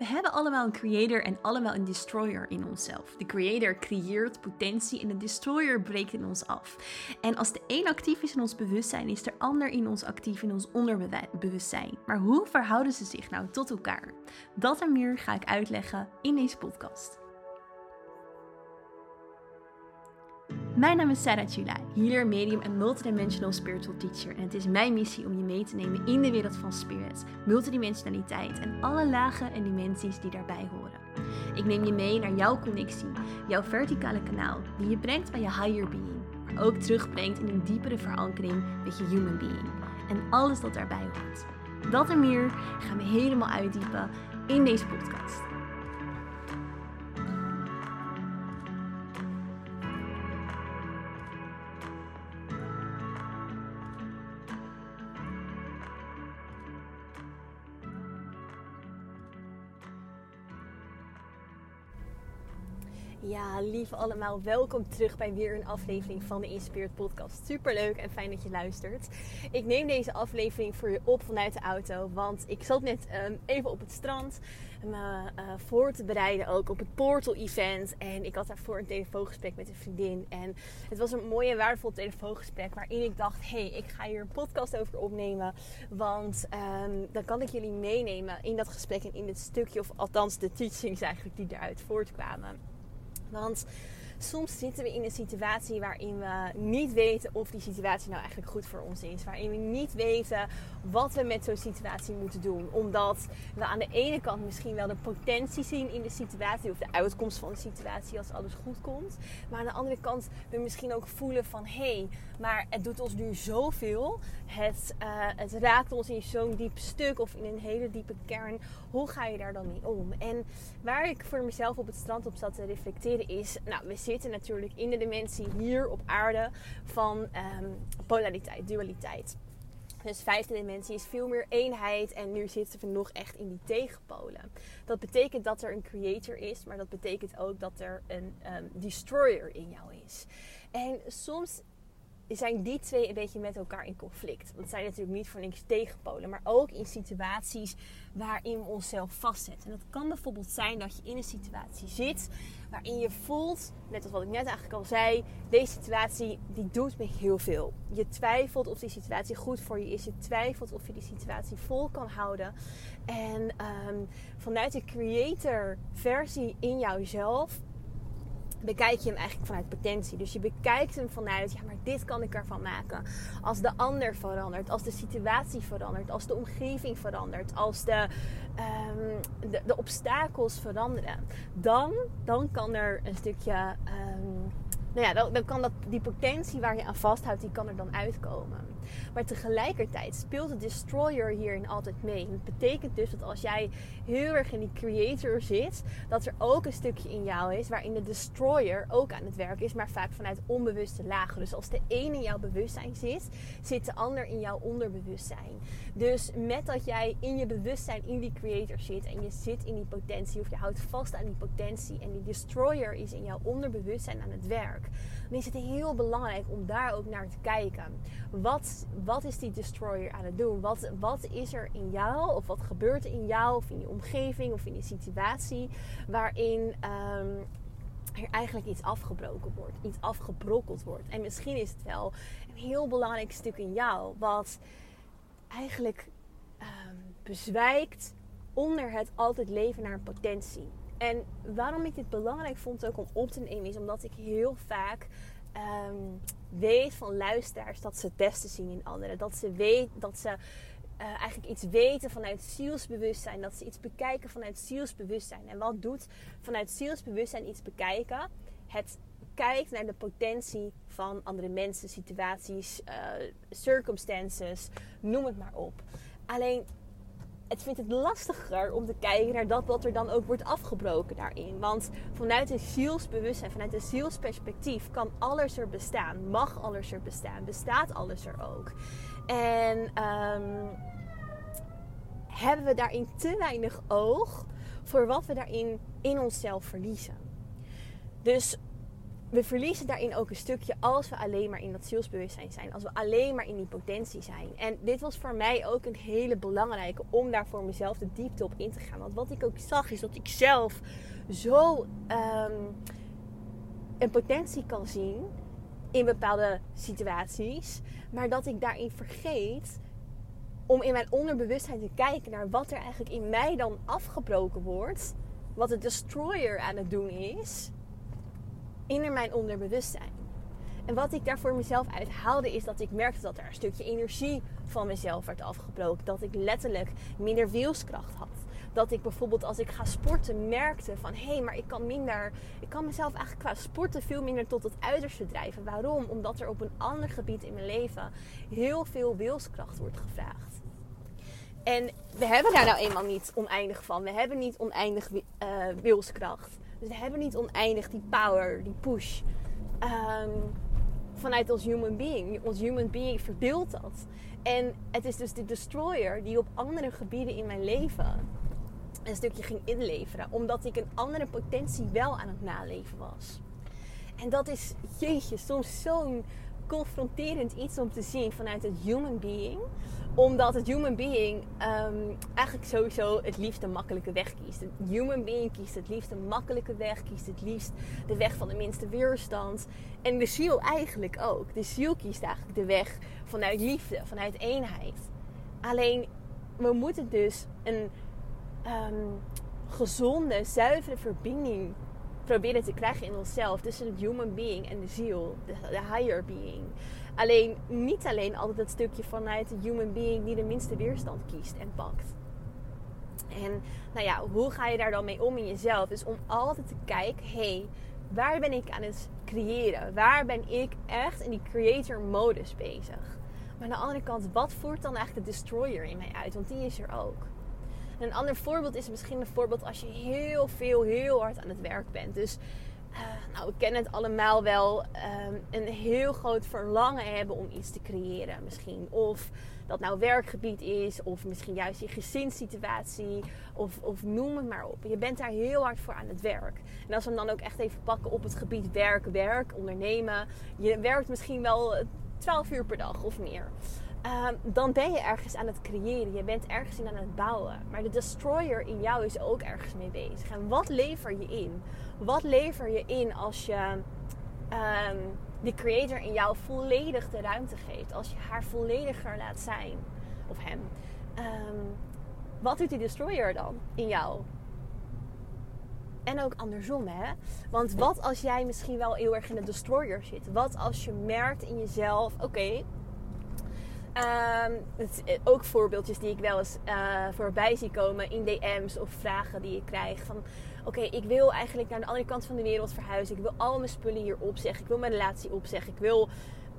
We hebben allemaal een creator en allemaal een destroyer in onszelf. De creator creëert potentie en de destroyer breekt in ons af. En als de een actief is in ons bewustzijn, is de ander in ons actief in ons onderbewustzijn. Maar hoe verhouden ze zich nou tot elkaar? Dat en meer ga ik uitleggen in deze podcast. Mijn naam is Sarah Chula, healer, medium en multidimensional spiritual teacher. En het is mijn missie om je mee te nemen in de wereld van spirit, multidimensionaliteit en alle lagen en dimensies die daarbij horen. Ik neem je mee naar jouw connectie, jouw verticale kanaal, die je brengt bij je higher being, maar ook terugbrengt in een diepere verankering met je human being. En alles dat daarbij hoort. Dat en meer gaan we helemaal uitdiepen in deze podcast. Ja, lieve allemaal, welkom terug bij weer een aflevering van de Inspired Podcast. Super leuk en fijn dat je luistert. Ik neem deze aflevering voor je op vanuit de auto, want ik zat net um, even op het strand me uh, voor te bereiden ook op het Portal Event. En ik had daarvoor een telefoongesprek met een vriendin. En het was een mooi en waardevol telefoongesprek waarin ik dacht: hé, hey, ik ga hier een podcast over opnemen. Want um, dan kan ik jullie meenemen in dat gesprek en in dit stukje, of althans de teachings eigenlijk die eruit voortkwamen. Want soms zitten we in een situatie waarin we niet weten of die situatie nou eigenlijk goed voor ons is. Waarin we niet weten wat we met zo'n situatie moeten doen. Omdat we aan de ene kant misschien wel de potentie zien in de situatie of de uitkomst van de situatie als alles goed komt. Maar aan de andere kant we misschien ook voelen van hé, hey, maar het doet ons nu zoveel. Het, uh, het raakt ons in zo'n diep stuk of in een hele diepe kern. Hoe ga je daar dan mee om? En waar ik voor mezelf op het strand op zat te reflecteren is, nou we zitten natuurlijk in de dimensie hier op aarde van um, polariteit, dualiteit. Dus vijfde dimensie is veel meer eenheid en nu zitten we nog echt in die tegenpolen. Dat betekent dat er een creator is, maar dat betekent ook dat er een um, destroyer in jou is. En soms zijn die twee een beetje met elkaar in conflict. Want het zijn natuurlijk niet voor niks tegenpolen, maar ook in situaties waarin we onszelf vastzetten. En dat kan bijvoorbeeld zijn dat je in een situatie zit waarin je voelt, net als wat ik net eigenlijk al zei, deze situatie die doet me heel veel. Je twijfelt of die situatie goed voor je is. Je twijfelt of je die situatie vol kan houden. En um, vanuit de creator versie in jouzelf bekijk je hem eigenlijk vanuit potentie. Dus je bekijkt hem vanuit, ja, maar dit kan ik ervan maken. Als de ander verandert, als de situatie verandert, als de omgeving verandert, als de, um, de, obstakels veranderen, dan, dan kan er een stukje. Um, nou ja, dan, dan kan dat, die potentie waar je aan vasthoudt, die kan er dan uitkomen. Maar tegelijkertijd speelt de destroyer hierin altijd mee. Dat betekent dus dat als jij heel erg in die creator zit, dat er ook een stukje in jou is waarin de destroyer ook aan het werk is, maar vaak vanuit onbewuste lagen. Dus als de ene in jouw bewustzijn zit, zit de ander in jouw onderbewustzijn. Dus met dat jij in je bewustzijn in die creator zit en je zit in die potentie of je houdt vast aan die potentie en die destroyer is in jouw onderbewustzijn aan het werk, dan is het heel belangrijk om daar ook naar te kijken. Wat, wat is die destroyer aan het doen? Wat, wat is er in jou of wat gebeurt er in jou of in die omgeving of in die situatie waarin um, er eigenlijk iets afgebroken wordt, iets afgebrokkeld wordt. En misschien is het wel een heel belangrijk stuk in jou wat eigenlijk um, bezwijkt onder het altijd leven naar potentie. En waarom ik dit belangrijk vond ook om op te nemen is omdat ik heel vaak um, weet van luisteraars dat ze het beste zien in anderen. Dat ze weet dat ze uh, eigenlijk iets weten vanuit zielsbewustzijn. Dat ze iets bekijken vanuit zielsbewustzijn. En wat doet vanuit zielsbewustzijn iets bekijken? Het kijkt naar de potentie van andere mensen, situaties, uh, circumstances, noem het maar op. Alleen het vindt het lastiger om te kijken naar dat wat er dan ook wordt afgebroken daarin. Want vanuit het zielsbewustzijn, vanuit het zielsperspectief kan alles er bestaan. Mag alles er bestaan. Bestaat alles er ook. En um, hebben we daarin te weinig oog voor wat we daarin in onszelf verliezen. Dus we verliezen daarin ook een stukje als we alleen maar in dat zielsbewustzijn zijn. Als we alleen maar in die potentie zijn. En dit was voor mij ook een hele belangrijke om daar voor mezelf de diepte op in te gaan. Want wat ik ook zag is dat ik zelf zo ehm, een potentie kan zien in bepaalde situaties. Maar dat ik daarin vergeet om in mijn onderbewustzijn te kijken naar wat er eigenlijk in mij dan afgebroken wordt. Wat de destroyer aan het doen is in mijn onderbewustzijn. En wat ik daar voor mezelf uithaalde is dat ik merkte dat er een stukje energie van mezelf werd afgebroken. Dat ik letterlijk minder wilskracht had. Dat ik bijvoorbeeld als ik ga sporten merkte van hé, hey, maar ik kan minder. Ik kan mezelf eigenlijk qua sporten veel minder tot het uiterste drijven. Waarom? Omdat er op een ander gebied in mijn leven heel veel wilskracht wordt gevraagd. En we hebben daar nou eenmaal niet oneindig van. We hebben niet oneindig uh, wilskracht. Dus we hebben niet oneindig die power, die push. Um, vanuit ons human being. Ons human being verdeelt dat. En het is dus de destroyer die op andere gebieden in mijn leven een stukje ging inleveren. Omdat ik een andere potentie wel aan het naleven was. En dat is, jeetje, soms zo'n confronterend iets om te zien vanuit het human being omdat het human being um, eigenlijk sowieso het liefst een makkelijke weg kiest. Het human being kiest het liefst een makkelijke weg, kiest het liefst de weg van de minste weerstand. En de ziel eigenlijk ook. De ziel kiest eigenlijk de weg vanuit liefde, vanuit eenheid. Alleen we moeten dus een um, gezonde, zuivere verbinding proberen te krijgen in onszelf tussen het human being en de ziel, de, higher being. Alleen niet alleen altijd het stukje vanuit de human being die de minste weerstand kiest en pakt. En nou ja, hoe ga je daar dan mee om in jezelf? Dus om altijd te kijken, hé, hey, waar ben ik aan het creëren? Waar ben ik echt in die creator modus bezig? Maar aan de andere kant, wat voert dan eigenlijk de destroyer in mij uit? Want die is er ook. Een ander voorbeeld is misschien een voorbeeld als je heel veel, heel hard aan het werk bent. Dus uh, nou, we kennen het allemaal wel, ehm, een heel groot verlangen hebben om iets te creëren misschien. Of dat nou werkgebied is, of misschien juist je gezinssituatie, of, of noem het maar op. Je bent daar heel hard voor aan het werk. En als we hem dan ook echt even pakken op het gebied werk, werk, ondernemen. Je werkt misschien wel 12 uur per dag of meer. Ehm, dan ben je ergens aan het creëren. Je bent ergens in aan het bouwen. Maar de destroyer in jou is ook ergens mee bezig. En wat lever je in? Wat lever je in als je um, ehm, de creator in jou volledig de ruimte geeft? Als je haar vollediger laat zijn. Of hem. Ehm, wat doet die destroyer dan in jou? En ook andersom, hè? Want wat als jij misschien wel heel erg in de destroyer zit? Wat als je merkt in jezelf: oké, Um, het, eh, ook voorbeeldjes die ik wel eens uh, voorbij zie komen in DM's of vragen die ik krijg. Van oké, ik wil eigenlijk naar de andere kant van de wereld verhuizen. Ik wil al mijn spullen hier opzeggen. Ik wil mijn relatie opzeggen. Ik wil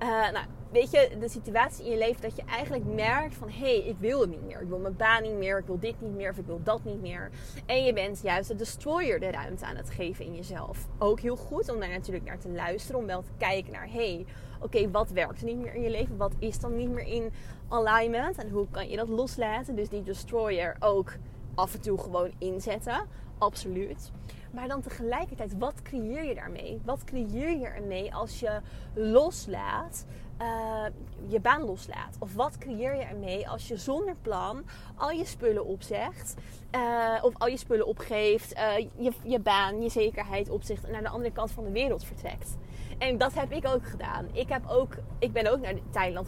uh, nou, weet je, de situatie in je leven dat je eigenlijk merkt van... hé, hey, ik wil het niet meer. Ik wil mijn baan niet meer. Ik wil dit niet meer. Of ik wil dat niet meer. En je bent juist de destroyer de ruimte aan het geven in jezelf. Ook heel goed om daar natuurlijk naar te luisteren. Om wel te kijken naar... hé, hey, oké, wat werkt er niet meer in je leven? Wat is dan niet meer in alignment? En hoe kan je dat loslaten? Dus die destroyer ook af en toe gewoon inzetten. Absoluut. Maar dan tegelijkertijd, wat creëer je daarmee? Wat creëer je ermee als je loslaat, uh, je baan loslaat? Of wat creëer je ermee als je zonder plan al je spullen opzegt? Uh, of al je spullen opgeeft, uh, je, je baan, je zekerheid opzegt en naar de andere kant van de wereld vertrekt? En dat heb ik ook gedaan. Ik, heb ook, ik ben ook naar Thailand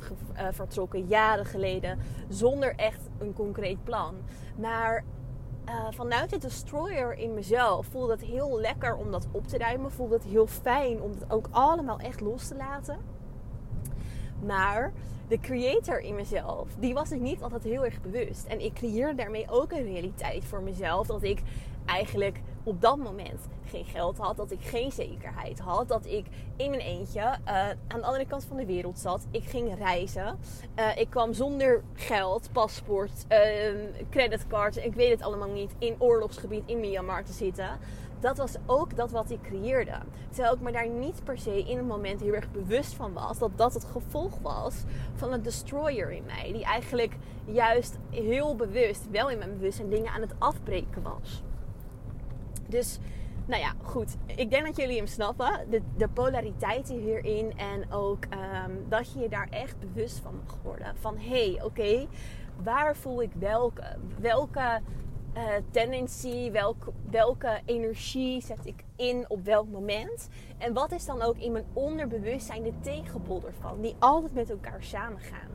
vertrokken, jaren geleden, zonder echt een concreet plan. Maar uh, vanuit de destroyer in mezelf voelde het heel lekker om dat op te ruimen. Voelde het heel fijn om het ook allemaal echt los te laten. Maar de creator in mezelf, die was ik niet altijd heel erg bewust. En ik creëerde daarmee ook een realiteit voor mezelf. Dat ik eigenlijk op dat moment geen geld had, dat ik geen zekerheid had, dat ik in mijn eentje uh, aan de andere kant van de wereld zat. Ik ging reizen. Uh, ik kwam zonder geld, paspoort, uh, creditcard, ik weet het allemaal niet, in oorlogsgebied in Myanmar te zitten. Dat was ook dat wat ik creëerde. Terwijl ik me daar niet per se in het moment heel erg bewust van was dat dat het gevolg was van een destroyer in mij. Die eigenlijk juist heel bewust, wel in mijn bewustzijn, dingen aan het afbreken was. Dus nou ja, goed. Ik denk dat jullie hem snappen. De, de polariteiten hierin. En ook ehm, dat je je daar echt bewust van mag worden. Van hé, hey, oké, waar voel ik welke? Welke uh, tendency, welke, welke energie zet ik in op welk moment? En wat is dan ook in mijn onderbewustzijn de tegenpol ervan? Die altijd met elkaar samengaan.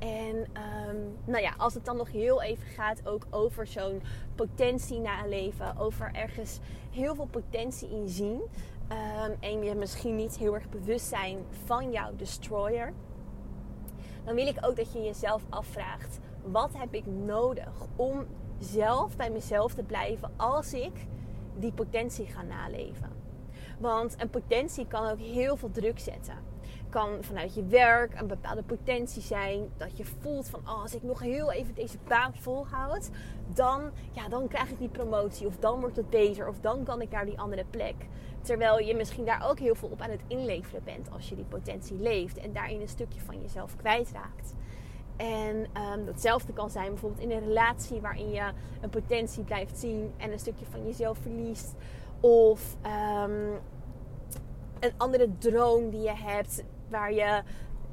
En um, nou ja, als het dan nog heel even gaat ook over zo'n potentie naleven, over ergens heel veel potentie in zien. Um, en je misschien niet heel erg bewust zijn van jouw destroyer. Dan wil ik ook dat je jezelf afvraagt: wat heb ik nodig om zelf bij mezelf te blijven als ik die potentie ga naleven? Want een potentie kan ook heel veel druk zetten kan vanuit je werk een bepaalde potentie zijn. Dat je voelt van oh, als ik nog heel even deze baan volhoud, dan, ja, dan krijg ik die promotie. Of dan wordt het beter. Of dan kan ik naar die andere plek. Terwijl je misschien daar ook heel veel op aan het inleveren bent als je die potentie leeft. En daarin een stukje van jezelf kwijtraakt. En um, datzelfde kan zijn bijvoorbeeld in een relatie waarin je een potentie blijft zien en een stukje van jezelf verliest. Of um, een andere droom die je hebt waar je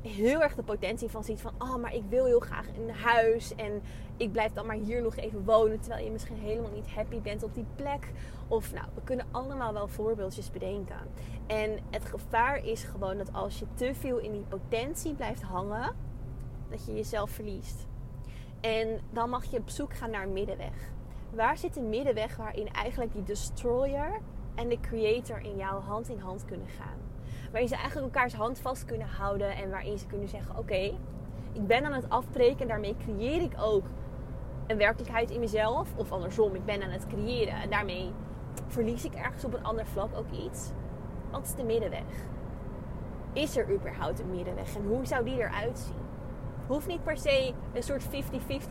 heel erg de potentie van ziet van oh, maar ik wil heel graag een huis en ik blijf dan maar hier nog even wonen terwijl je misschien helemaal niet happy bent op die plek. Of nou, we kunnen allemaal wel voorbeeldjes bedenken. En het gevaar is gewoon dat als je te veel in die potentie blijft hangen, dat je jezelf verliest. En dan mag je op zoek gaan naar een middenweg. Waar zit een middenweg waarin eigenlijk die destroyer en de creator in jou hand in hand kunnen gaan? Waarin ze eigenlijk elkaars hand vast kunnen houden en waarin ze kunnen zeggen: Oké, ik ben aan het afbreken en daarmee creëer ik ook een werkelijkheid in mezelf. Of andersom, ik ben aan het creëren en daarmee verlies ik ergens op een ander vlak ook iets. Wat is de middenweg? Is er überhaupt een middenweg en hoe zou die eruit zien? Hoeft niet per se een soort 50-50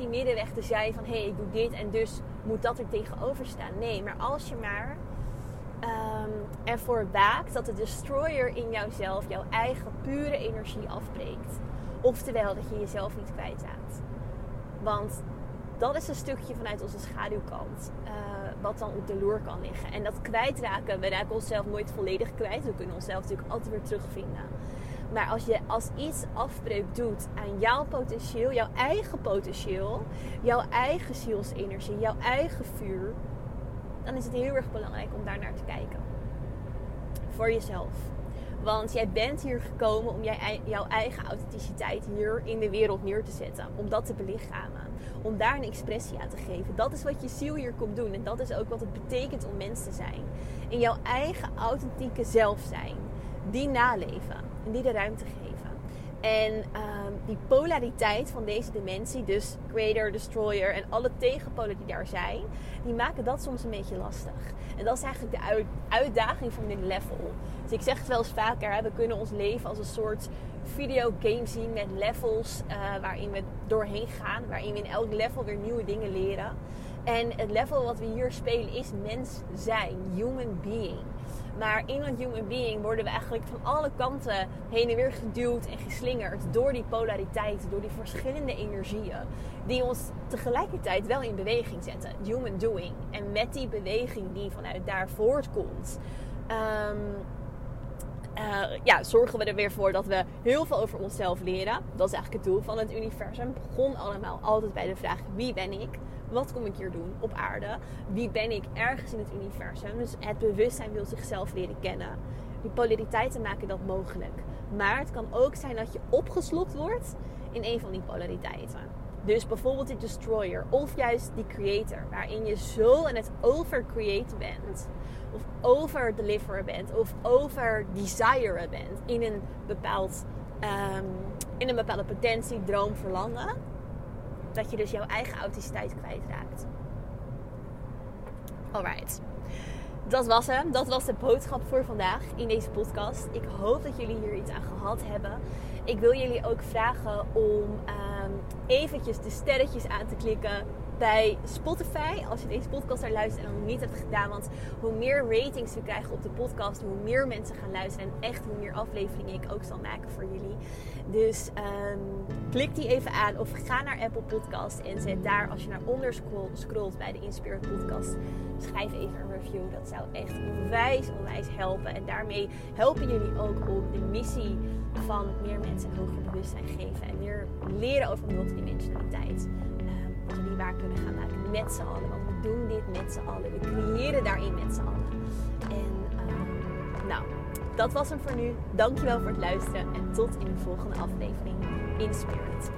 middenweg te zijn van hé, hey, ik doe dit en dus moet dat er tegenover staan. Nee, maar als je maar um, ervoor waakt dat de destroyer in jouzelf jouw eigen pure energie afbreekt. Oftewel dat je jezelf niet kwijtraakt. Want dat is een stukje vanuit onze schaduwkant. Uh, wat dan op de loer kan liggen. En dat kwijtraken, we raken onszelf nooit volledig kwijt. We kunnen onszelf natuurlijk altijd weer terugvinden. Maar als je als iets afbreuk doet aan jouw potentieel, jouw eigen potentieel, jouw eigen zielsenergie, jouw eigen vuur, dan is het heel erg belangrijk om daar naar te kijken. Voor jezelf. Want jij bent hier gekomen om jij, jouw eigen authenticiteit hier in de wereld neer te zetten. Om dat te belichamen. Om daar een expressie aan te geven. Dat is wat je ziel hier komt doen. En dat is ook wat het betekent om mens te zijn. In jouw eigen authentieke zelf zijn. Die naleven. En die de ruimte geven. En um, die polariteit van deze dimensie, dus creator, destroyer en alle tegenpolen die daar zijn, die maken dat soms een beetje lastig. En dat is eigenlijk de uitdaging van dit level. Dus ik zeg het wel eens vaker, hè, we kunnen ons leven als een soort videogame zien met levels uh, waarin we doorheen gaan, waarin we in elk level weer nieuwe dingen leren. En het level wat we hier spelen is mens zijn, human being. Maar in een human being worden we eigenlijk van alle kanten heen en weer geduwd en geslingerd door die polariteit, door die verschillende energieën, die ons tegelijkertijd wel in beweging zetten. Human doing. En met die beweging die vanuit daar voortkomt. Um, uh, ja, zorgen we er weer voor dat we heel veel over onszelf leren. Dat is eigenlijk het doel van het universum. Het begon allemaal altijd bij de vraag: wie ben ik? Wat kom ik hier doen op aarde? Wie ben ik ergens in het universum? Dus het bewustzijn wil zichzelf leren kennen. Die polariteiten maken dat mogelijk. Maar het kan ook zijn dat je opgeslokt wordt in een van die polariteiten. Dus bijvoorbeeld die destroyer of juist die creator, waarin je zo aan het overcreaten bent, of overdeliveren bent, of overdesiren bent in een, bepaald, um, in een bepaalde potentie, droom, verlangen dat je dus jouw eigen authenticiteit kwijtraakt. Alright. Dat was hem. Dat was de boodschap voor vandaag in deze podcast. Ik hoop dat jullie hier iets aan gehad hebben. Ik wil jullie ook vragen om um, eventjes de sterretjes aan te klikken bij Spotify, als je deze podcast daar luistert en nog niet hebt gedaan. Want hoe meer ratings we krijgen op de podcast, hoe meer mensen gaan luisteren. En echt hoe meer afleveringen ik ook zal maken voor jullie. Dus um, klik die even aan of ga naar Apple Podcast en zet daar, als je naar onder scrolt bij de Inspired Podcast, schrijf even een review. Dat zou echt onwijs, onwijs helpen. En daarmee helpen jullie ook om de missie van meer mensen hoger bewustzijn geven en meer leren over multidimensionaliteit die waar kunnen gaan maken met z'n allen. Want we doen dit met z'n allen. We creëren daarin met z'n allen. En uh, nou, dat was hem voor nu. Dankjewel voor het luisteren en tot in de volgende aflevering in Spirit.